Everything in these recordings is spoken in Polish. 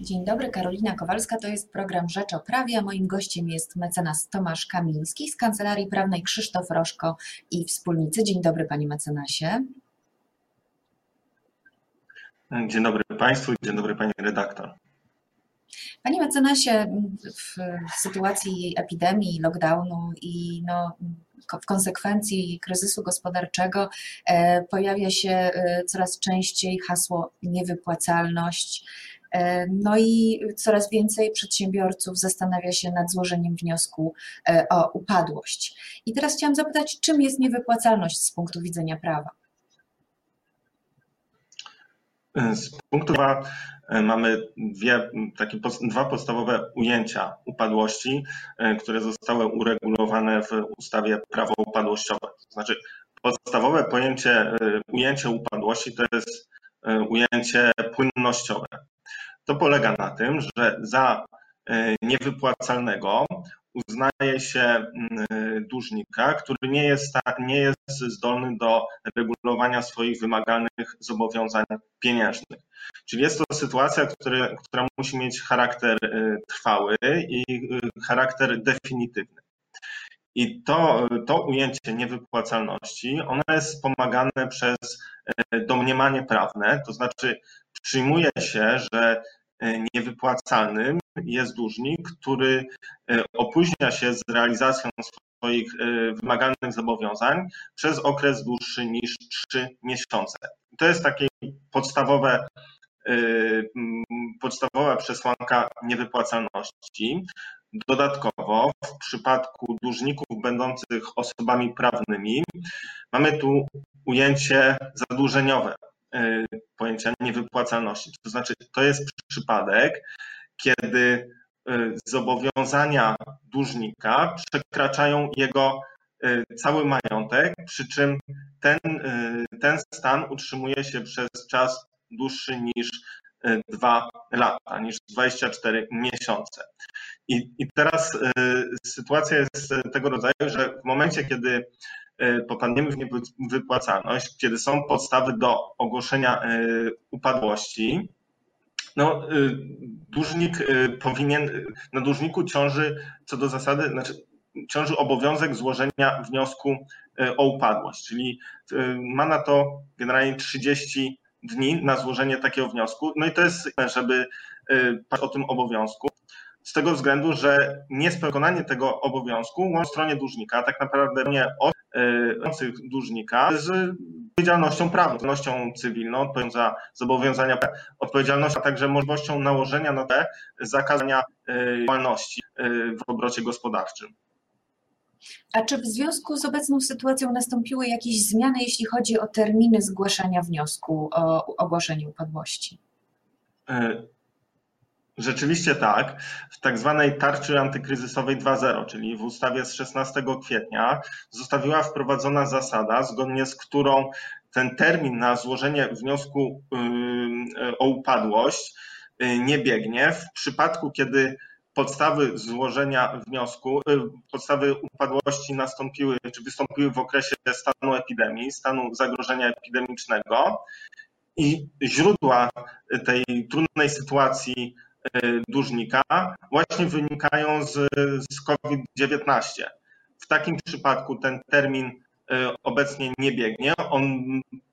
Dzień dobry, Karolina Kowalska, to jest program Rzecz o Prawie, a moim gościem jest mecenas Tomasz Kamiński z Kancelarii Prawnej Krzysztof Rożko i wspólnicy. Dzień dobry panie mecenasie. Dzień dobry Państwu, dzień dobry Pani redaktor. Panie mecenasie, w sytuacji epidemii, lockdownu i no, w konsekwencji kryzysu gospodarczego e, pojawia się e, coraz częściej hasło niewypłacalność. E, no i coraz więcej przedsiębiorców zastanawia się nad złożeniem wniosku o upadłość. I teraz chciałam zapytać, czym jest niewypłacalność z punktu widzenia prawa? Z punktu widzenia mamy dwie, takie dwa podstawowe ujęcia upadłości, które zostały uregulowane w ustawie prawo upadłościowe. To znaczy podstawowe pojęcie, ujęcie upadłości to jest ujęcie płynnościowe. To polega na tym, że za niewypłacalnego uznaje się mm, dłużnika, który nie jest, nie jest zdolny do regulowania swoich wymagalnych zobowiązań pieniężnych. Czyli jest to sytuacja, która, która musi mieć charakter y, trwały i charakter definitywny. I to, to ujęcie niewypłacalności, ono jest wspomagane przez domniemanie prawne, to znaczy przyjmuje się, że niewypłacalnym jest dłużnik, który e, opóźnia się z realizacją swoich e, wymagalnych zobowiązań przez okres dłuższy niż 3 miesiące. To jest takie podstawowe, e, podstawowa przesłanka niewypłacalności. Dodatkowo w przypadku dłużników będących osobami prawnymi mamy tu ujęcie zadłużeniowe pojęcia niewypłacalności. To znaczy, to jest przypadek, kiedy y, zobowiązania dłużnika przekraczają jego y, cały majątek, przy czym ten, ten stan utrzymuje się przez czas dłuższy niż dwa lata, niż 24 miesiące. I, I teraz sytuacja jest tego rodzaju, że w momencie, kiedy popadniemy w niewypłacalność, kiedy są podstawy do ogłoszenia upadłości, no, y, dłużnik powinien, na dłużniku ciąży co do zasady, znaczy ciąży obowiązek złożenia wniosku o upadłość, czyli ma na to generalnie 30 dni na złożenie takiego wniosku. No i to jest, żeby o tym obowiązku, z tego względu, że niespełnienie tego obowiązku łączy stronie dłużnika, tak naprawdę nie od dłużnika z odpowiedzialnością prawną, odpowiedzialnością cywilną, odpowiedzialnością za zobowiązania, odpowiedzialnością, a także możliwością nałożenia na te zakazania e, działalności e, w obrocie gospodarczym. A czy w związku z obecną sytuacją nastąpiły jakieś zmiany, jeśli chodzi o terminy zgłaszania wniosku o ogłoszenie upadłości? Rzeczywiście tak. W tak zwanej tarczy antykryzysowej 2.0, czyli w ustawie z 16 kwietnia, została wprowadzona zasada, zgodnie z którą ten termin na złożenie wniosku yy, o upadłość yy, nie biegnie w przypadku, kiedy podstawy złożenia wniosku, yy, podstawy upadłości nastąpiły, czy wystąpiły w okresie stanu epidemii, stanu zagrożenia epidemicznego i źródła tej trudnej sytuacji dłużnika właśnie wynikają z, z COVID-19. W takim przypadku ten termin e, obecnie nie biegnie, on,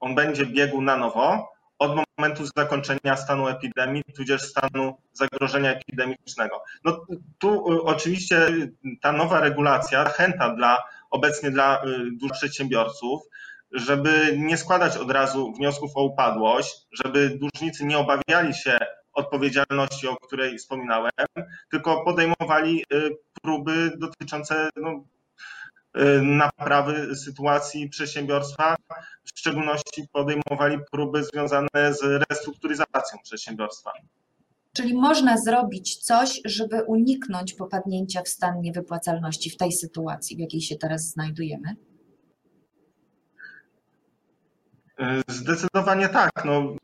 on będzie biegł na nowo od momentu zakończenia stanu epidemii, tudzież stanu zagrożenia epidemicznego. No tu e, oczywiście ta nowa regulacja, zachęta dla obecnie dla dużych przedsiębiorców, żeby nie składać od razu wniosków o upadłość, żeby dłużnicy nie obawiali się odpowiedzialności, o której wspominałem, tylko podejmowali y, próby dotyczące no, y, naprawy sytuacji przedsiębiorstwa, w szczególności podejmowali próby związane z restrukturyzacją przedsiębiorstwa. Czyli można zrobić coś, żeby uniknąć popadnięcia w stan niewypłacalności w tej sytuacji, w jakiej się teraz znajdujemy? Y, zdecydowanie tak. No,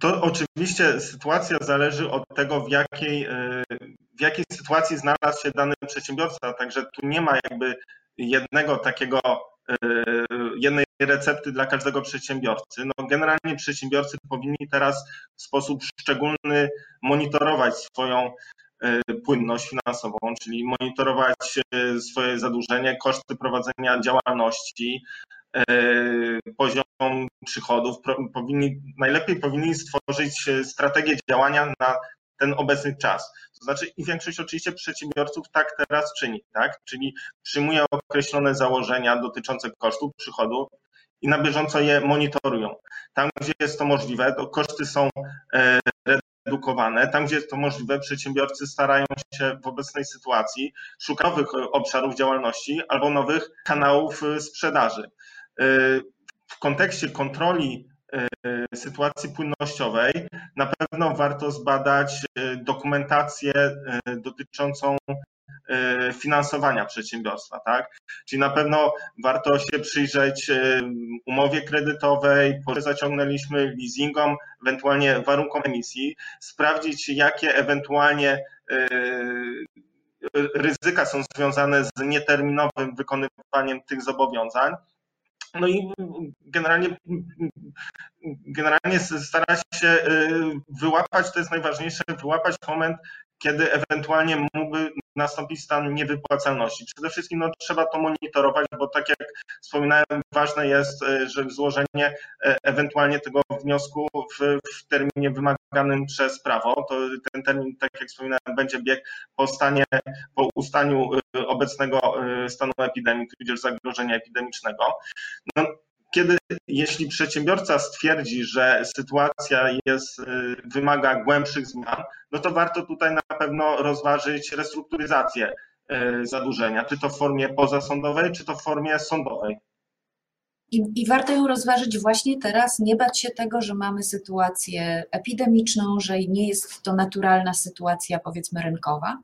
to oczywiście sytuacja zależy od tego, w jakiej, e, w jakiej sytuacji znalazł się dany przedsiębiorca. Także tu nie ma jakby jednego takiego, e, jednej recepty dla każdego przedsiębiorcy. No generalnie przedsiębiorcy powinni teraz w sposób szczególny monitorować swoją płynność finansową, czyli monitorować swoje zadłużenie, koszty prowadzenia działalności, poziom przychodów. Powinni, najlepiej powinni stworzyć strategię działania na ten obecny czas. To znaczy i większość oczywiście przedsiębiorców tak teraz czyni, tak? Czyli przyjmuje określone założenia dotyczące kosztów, przychodu i na bieżąco je monitorują. Tam, gdzie jest to możliwe, to koszty są e, redukowane. Tam, gdzie jest to możliwe, przedsiębiorcy starają się w obecnej sytuacji szukać nowych obszarów działalności albo nowych kanałów e, sprzedaży. E, w kontekście kontroli E, sytuacji płynnościowej, na pewno warto zbadać e, dokumentację dotyczącą finansowania przedsiębiorstwa, tak? Czyli na pewno warto się przyjrzeć umowie kredytowej, po zaciągnęliśmy leasingom, ewentualnie warunkom emisji, sprawdzić jakie ewentualnie ryzyka są związane z nieterminowym wykonywaniem tych zobowiązań no i generalnie, generalnie stara się y, wyłapać, to jest najważniejsze, wyłapać moment, kiedy ewentualnie mógłby nastąpić stan niewypłacalności. Przede wszystkim no, trzeba to monitorować, bo tak jak wspominałem, ważne jest, y, że złożenie y, ewentualnie tego wniosku w, w terminie wymaganym przez prawo. To ten termin, tak jak wspominałem, będzie bieg po stanie, po ustaniu obecnego stanu epidemii, tudzież zagrożenia epidemicznego. No, kiedy, jeśli przedsiębiorca stwierdzi, że sytuacja jest, y, wymaga głębszych zmian, no to warto tutaj na pewno rozważyć restrukturyzację y, zadłużenia, czy to w formie pozasądowej, czy to w formie sądowej. I, I, warto ją rozważyć właśnie teraz, nie bać się tego, że mamy sytuację epidemiczną, że nie jest to naturalna sytuacja, powiedzmy, rynkowa.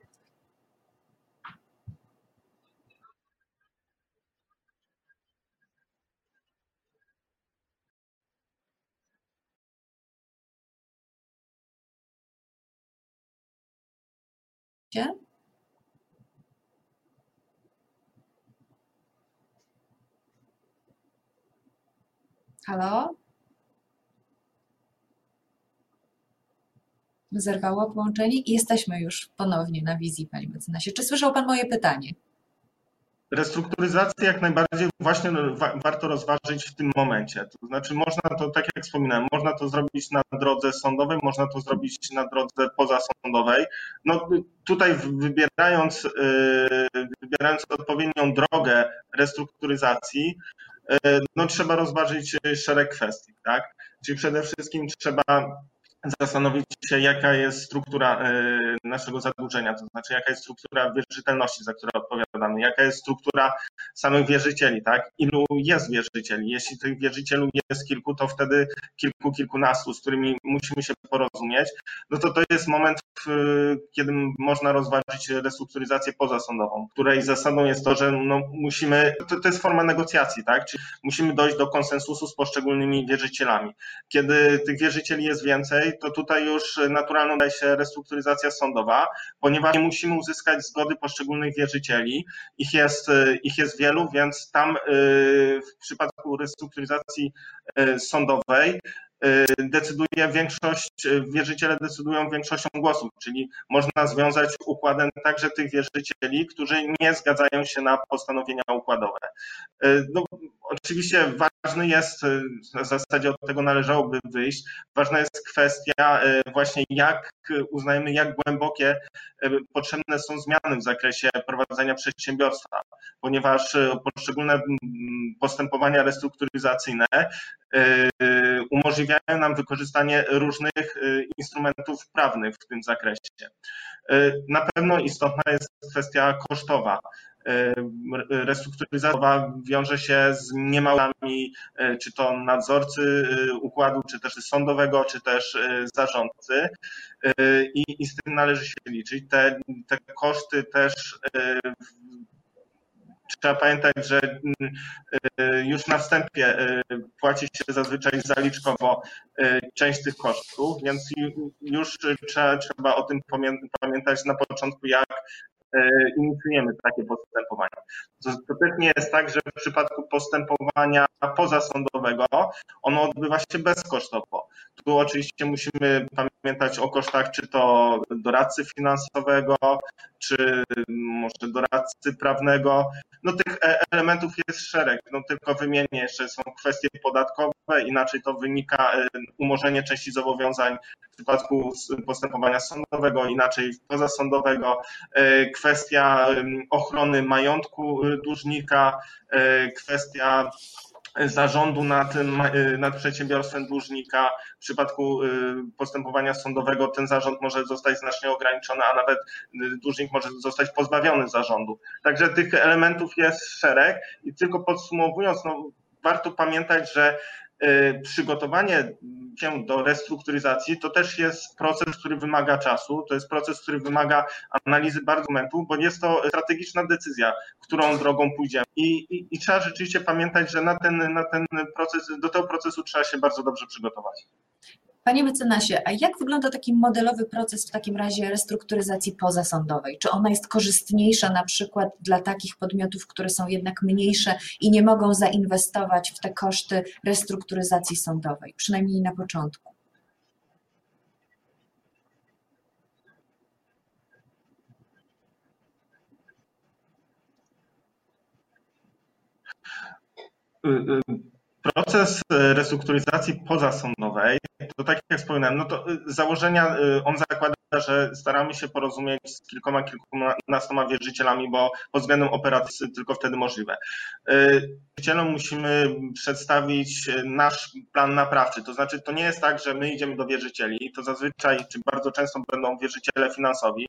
Się? Halo? Zerwało połączenie i jesteśmy już ponownie na wizji, panie mecenasie. Czy słyszał pan moje pytanie? Restrukturyzację jak najbardziej właśnie warto rozważyć w tym momencie. To znaczy można to, tak jak wspominałem, można to zrobić na drodze sądowej, można to zrobić na drodze pozasądowej. No tutaj wybierając, y, wybierając odpowiednią drogę restrukturyzacji, y, no trzeba rozważyć szereg kwestii, tak? Czyli przede wszystkim trzeba zastanowić się, jaka jest struktura e, naszego zadłużenia, to znaczy jaka jest struktura wierzytelności, za które odpowiadamy, jaka jest struktura samych wierzycieli, tak? Ilu jest wierzycieli? Jeśli tych wierzycieli jest kilku, to wtedy kilku, kilkunastu, z którymi musimy się porozumieć, no to to jest moment, kiedy można rozważyć restrukturyzację pozasądową, której zasadą jest to, że no musimy, to, to jest forma negocjacji, tak? Czyli musimy dojść do konsensusu z poszczególnymi wierzycielami. Kiedy tych wierzycieli jest więcej, to tutaj już naturalną daje się restrukturyzacja sądowa, ponieważ nie musimy uzyskać zgody poszczególnych wierzycieli. Ich jest, ich jest wielu, więc tam y, w przypadku restrukturyzacji y, sądowej decyduje większość, wierzyciele decydują większością głosów, czyli można związać układem także tych wierzycieli, którzy nie zgadzają się na postanowienia układowe. No, Oczywiście ważny jest, y, w zasadzie od tego należałoby wyjść, ważna jest kwestia y, właśnie jak uznajemy, jak głębokie y, potrzebne są zmiany w zakresie prowadzenia przedsiębiorstwa, ponieważ poszczególne postępowania restrukturyzacyjne umożliwiają nam wykorzystanie różnych instrumentów prawnych w tym zakresie. Na pewno istotna jest kwestia kosztowa. E, restrukturyzacja wiąże się z niemałymi, e, czy to nadzorcy układu, czy też sądowego, czy też zarządcy i, i z tym należy się liczyć. Te, te koszty też trzeba pamiętać, że już na wstępie płaci się zazwyczaj zaliczkowo część tych kosztów, więc już trzeba, trzeba o tym pamiętać na początku, jak inicjujemy takie postępowania. To, to też nie jest tak, że w przypadku postępowania pozasądowego ono odbywa się bezkosztowo. Tu oczywiście musimy pamiętać o kosztach, czy to doradcy finansowego, czy może doradcy prawnego. No tych e, elementów jest szereg, no tylko wymienię jeszcze, są kwestie podatkowe, inaczej to wynika e, umorzenie części zobowiązań w przypadku postępowania sądowego, inaczej pozasądowego, e, kwestia ochrony majątku dłużnika, kwestia zarządu nad, nad przedsiębiorstwem dłużnika. W przypadku y, postępowania sądowego ten zarząd może zostać znacznie ograniczony, a nawet y, dłużnik może zostać pozbawiony zarządu. Także tych elementów jest szereg i tylko podsumowując, no, warto pamiętać, że y, przygotowanie się do restrukturyzacji to też jest proces, który wymaga czasu, to jest proces, który wymaga analizy bardzo momentów, bo jest to strategiczna decyzja, którą drogą pójdziemy. I, i, i trzeba rzeczywiście pamiętać, że na ten, na ten proces, do tego procesu trzeba się bardzo dobrze przygotować. Panie mecenasie, a jak wygląda taki modelowy proces w takim razie restrukturyzacji pozasądowej? Czy ona jest korzystniejsza na przykład dla takich podmiotów, które są jednak mniejsze i nie mogą zainwestować w te koszty restrukturyzacji sądowej, przynajmniej na początku? Proces e, restrukturyzacji pozasądowej, to tak jak wspominałem, no to y, założenia y, on zakłada, że staramy się porozumieć z kilkoma, kilkunastoma wierzycielami, bo pod względem operacji tylko wtedy możliwe. Wierzycielom musimy przedstawić nasz plan naprawczy, to znaczy to nie jest tak, że my idziemy do wierzycieli, to zazwyczaj, czy bardzo często będą wierzyciele finansowi,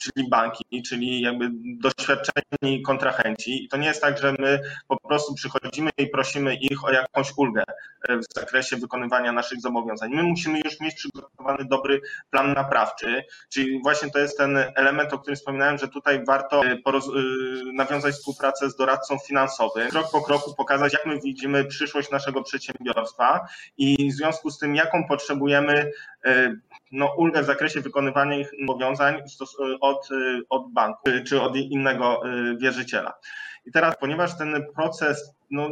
czyli banki, czyli jakby doświadczeni kontrahenci. I to nie jest tak, że my po prostu przychodzimy i prosimy ich o jakąś ulgę e, w zakresie wykonywania naszych zobowiązań. My musimy już mieć przygotowany dobry plan naprawczy, czyli właśnie to jest ten element, o którym wspominałem, że tutaj warto e, e, nawiązać współpracę z doradcą finansowym, krok po kroku pokazać, jak my widzimy przyszłość naszego przedsiębiorstwa i w związku z tym, jaką potrzebujemy no, ulgę w zakresie wykonywania ich zobowiązań od, od banku czy od innego wierzyciela. I teraz, ponieważ ten proces no,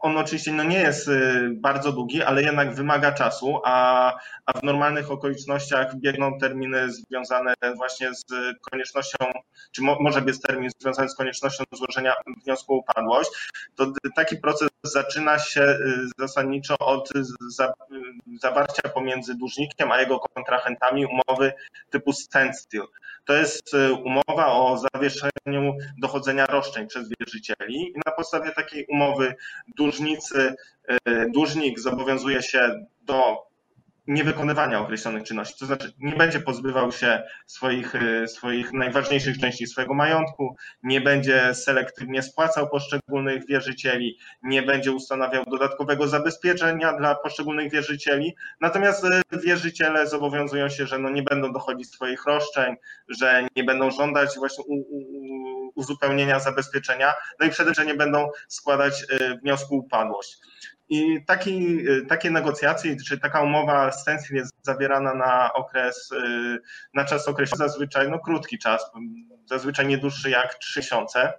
on oczywiście no nie jest y, bardzo długi, ale jednak wymaga czasu, a, a w normalnych okolicznościach biegną terminy związane właśnie z koniecznością, czy mo, może być termin związany z koniecznością złożenia wniosku o upadłość, to taki proces zaczyna się y, zasadniczo od za, zawarcia pomiędzy dłużnikiem a jego kontrahentami umowy typu standstill. To jest y, umowa o zawieszeniu dochodzenia roszczeń przez wierzycieli i na podstawie takiej umowy dłużnicy, y, dłużnik zobowiązuje się do niewykonywania określonych czynności. To znaczy nie będzie pozbywał się swoich, y, swoich najważniejszych części swojego majątku, nie będzie selektywnie spłacał poszczególnych wierzycieli, nie będzie ustanawiał dodatkowego zabezpieczenia dla poszczególnych wierzycieli. Natomiast y, wierzyciele zobowiązują się, że no nie będą dochodzić swoich roszczeń, że nie będą żądać właśnie u, u, uzupełnienia zabezpieczenia, no i przede wszystkim będą składać y, wniosku upadłość. I taki, takie negocjacje, czy taka umowa stencil jest zawierana na okres, na czas określony, zazwyczaj no krótki czas, zazwyczaj nie dłuższy jak trzy miesiące.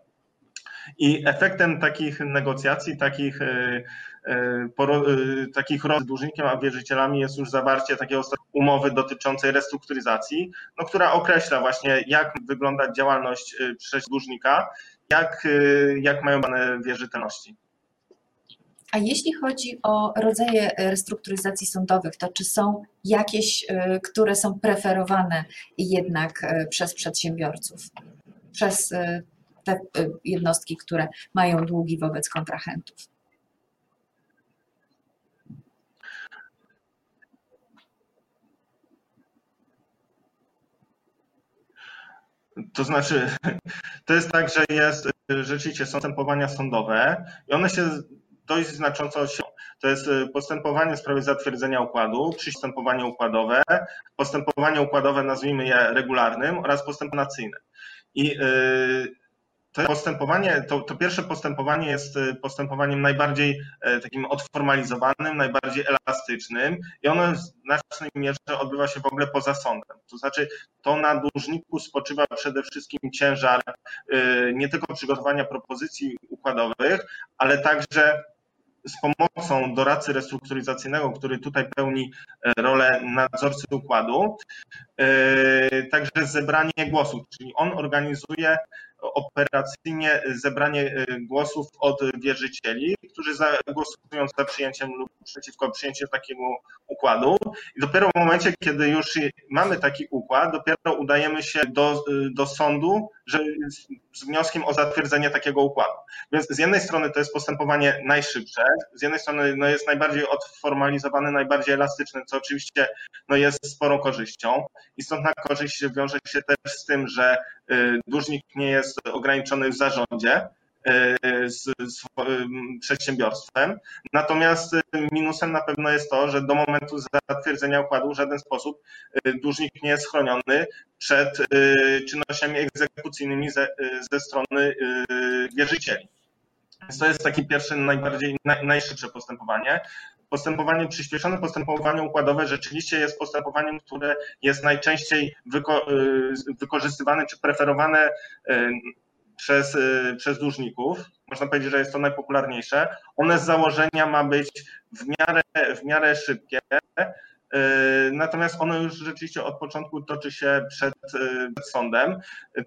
I efektem takich negocjacji, takich, e, e, e, takich roz dłużnikiem a wierzycielami jest już zawarcie takiej umowy dotyczącej restrukturyzacji, no, która określa właśnie, jak wygląda działalność przez dłużnika, jak, jak mają dane wierzytelności. A jeśli chodzi o rodzaje restrukturyzacji sądowych, to czy są jakieś, które są preferowane jednak przez przedsiębiorców, przez te jednostki, które mają długi wobec kontrahentów? To znaczy, to jest tak, że jest rzeczywiście są postępowania sądowe i one się dość znacząco się. To jest y, postępowanie w sprawie zatwierdzenia układu, postępowanie układowe, postępowanie układowe nazwijmy je regularnym oraz postępowanie I to postępowanie, to, to, pierwsze postępowanie jest postępowaniem najbardziej takim odformalizowanym, najbardziej elastycznym i ono w znacznej mierze odbywa się w ogóle poza sądem. To znaczy, to na dłużniku spoczywa przede wszystkim ciężar nie tylko przygotowania propozycji układowych, ale także z pomocą doradcy restrukturyzacyjnego, który tutaj pełni e, rolę nadzorcy układu, e, także zebranie głosów, czyli on organizuje operacyjnie zebranie e, głosów od wierzycieli, którzy głosują za przyjęciem lub przeciwko przyjęciu takiego układu. I dopiero w momencie, kiedy już mamy taki układ, dopiero udajemy się do, do sądu że, z wnioskiem o zatwierdzenie takiego układu. Więc z jednej strony to jest postępowanie najszybsze, z jednej strony no, jest najbardziej odformalizowane, najbardziej elastyczne, co oczywiście no, jest sporą korzyścią. Istotna korzyść wiąże się też z tym, że y, dłużnik nie jest ograniczony w zarządzie, y, z, z, przedsiębiorstwem. Natomiast minusem na pewno jest to, że do momentu zatwierdzenia układu w żaden sposób dłużnik nie jest chroniony przed czynnościami egzekucyjnymi ze, ze strony wierzycieli. Więc to jest taki pierwszy, najbardziej, naj, najszybsze postępowanie. Postępowanie przyspieszone, postępowanie układowe rzeczywiście jest postępowaniem, które jest najczęściej wyko, y, wykorzystywane czy preferowane y, przez, y, przez dłużników. Można powiedzieć, że jest to najpopularniejsze. One z założenia ma być w miarę, w miarę szybkie, natomiast ono już rzeczywiście od początku toczy się przed, e, przed sądem.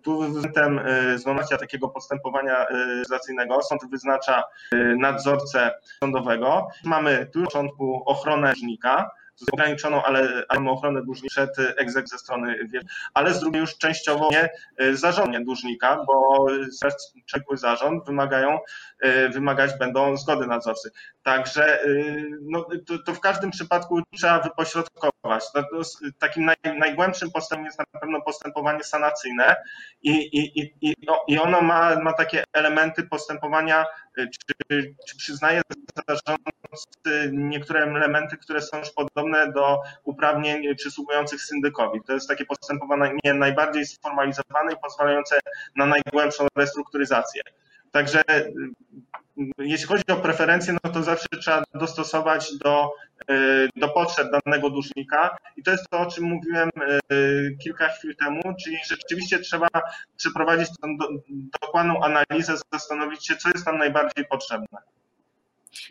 Tu względem e, złamacia takiego postępowania legislacyjnego sąd wyznacza nadzorcę sądowego. Mamy tu na początku ochronę dłużnika, z ograniczoną, ale mamy ochronę dłużnika przed egzek ze strony ale z drugiej już częściowo nie zarządnie dłużnika, bo przekły zarząd wymagają, wymagać będą zgody nadzorcy. Także no, to, to w każdym przypadku trzeba wypośrodkować. No, takim naj, najgłębszym postępem jest na pewno postępowanie sanacyjne i, i, i, i ono ma, ma takie elementy postępowania, czy, czy przyznaje zarządcy niektóre elementy, które są już podobne do uprawnień przysługujących syndykowi. To jest takie postępowanie najbardziej sformalizowane i pozwalające na najgłębszą restrukturyzację. Także jeśli chodzi o preferencje, no to zawsze trzeba dostosować do, e, do potrzeb danego dłużnika i to jest to, o czym mówiłem e, kilka chwil temu, czyli rzeczywiście trzeba przeprowadzić tą dokładną analizę, zastanowić się, co jest nam najbardziej potrzebne.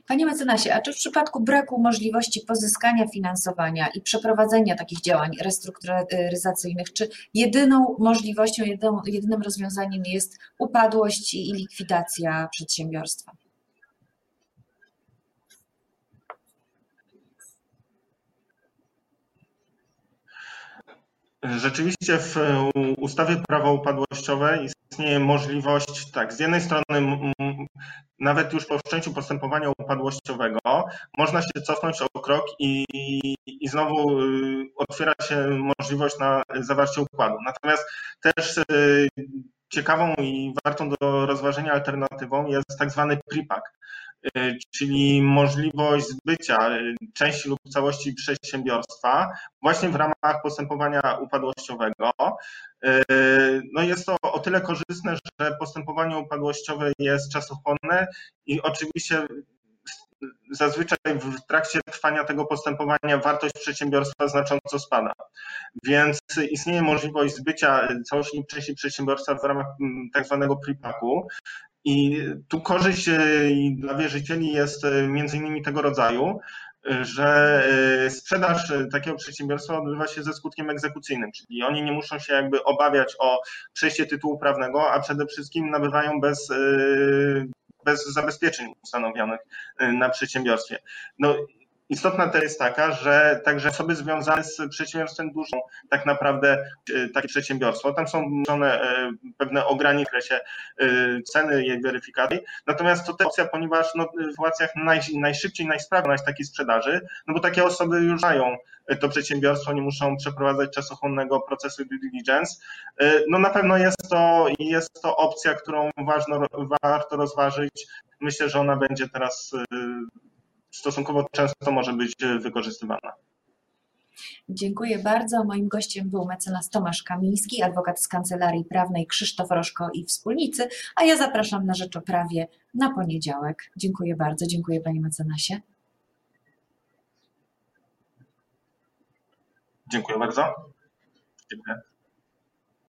Panie mecenasie, a czy w przypadku braku możliwości pozyskania finansowania i przeprowadzenia takich działań restrukturyzacyjnych, czy jedyną możliwością, jedyną, jedynym rozwiązaniem jest upadłość i likwidacja przedsiębiorstwa? Rzeczywiście w ustawie prawo upadłościowe istnieje możliwość, tak, z jednej strony nawet już po wszczęciu postępowania upadłościowego można się cofnąć o krok i, i znowu y, otwiera się możliwość na zawarcie układu. Natomiast też y, ciekawą i wartą do rozważenia alternatywą jest tak zwany pripak, czyli możliwość zbycia części lub całości przedsiębiorstwa właśnie w ramach postępowania upadłościowego. E, no jest to o tyle korzystne, że postępowanie upadłościowe jest czasochłonne i oczywiście zazwyczaj w trakcie trwania tego postępowania wartość przedsiębiorstwa znacząco spada. Więc istnieje możliwość zbycia całości części przedsiębiorstwa w ramach mm, tak zwanego prepaku. I tu korzyść e, dla wierzycieli jest e, między innymi tego rodzaju, że y, sprzedaż takiego przedsiębiorstwa odbywa się ze skutkiem egzekucyjnym, czyli oni nie muszą się jakby obawiać o przejście tytułu prawnego, a przede wszystkim nabywają bez, bez zabezpieczeń ustanowionych na przedsiębiorstwie. No, Istotna też jest taka, że także osoby związane z przedsiębiorstwem duszą tak naprawdę e, takie przedsiębiorstwo. Tam są e, pewne ograniczenia e, ceny jej weryfikacji. Natomiast to też opcja, ponieważ no, w sytuacjach naj, najszybciej, najsprawniej takiej sprzedaży, no bo takie osoby już mają to przedsiębiorstwo, nie muszą przeprowadzać czasochłonnego procesu due diligence. No na pewno jest to, jest to opcja, którą ważno, warto rozważyć. Myślę, że ona będzie teraz stosunkowo często może być wykorzystywana. Dziękuję bardzo. Moim gościem był mecenas Tomasz Kamiński, adwokat z Kancelarii Prawnej Krzysztof Roszko i wspólnicy, a ja zapraszam na Rzecz o Prawie na poniedziałek. Dziękuję bardzo. Dziękuję panie mecenasie. Dziękuję bardzo. Dziękuję.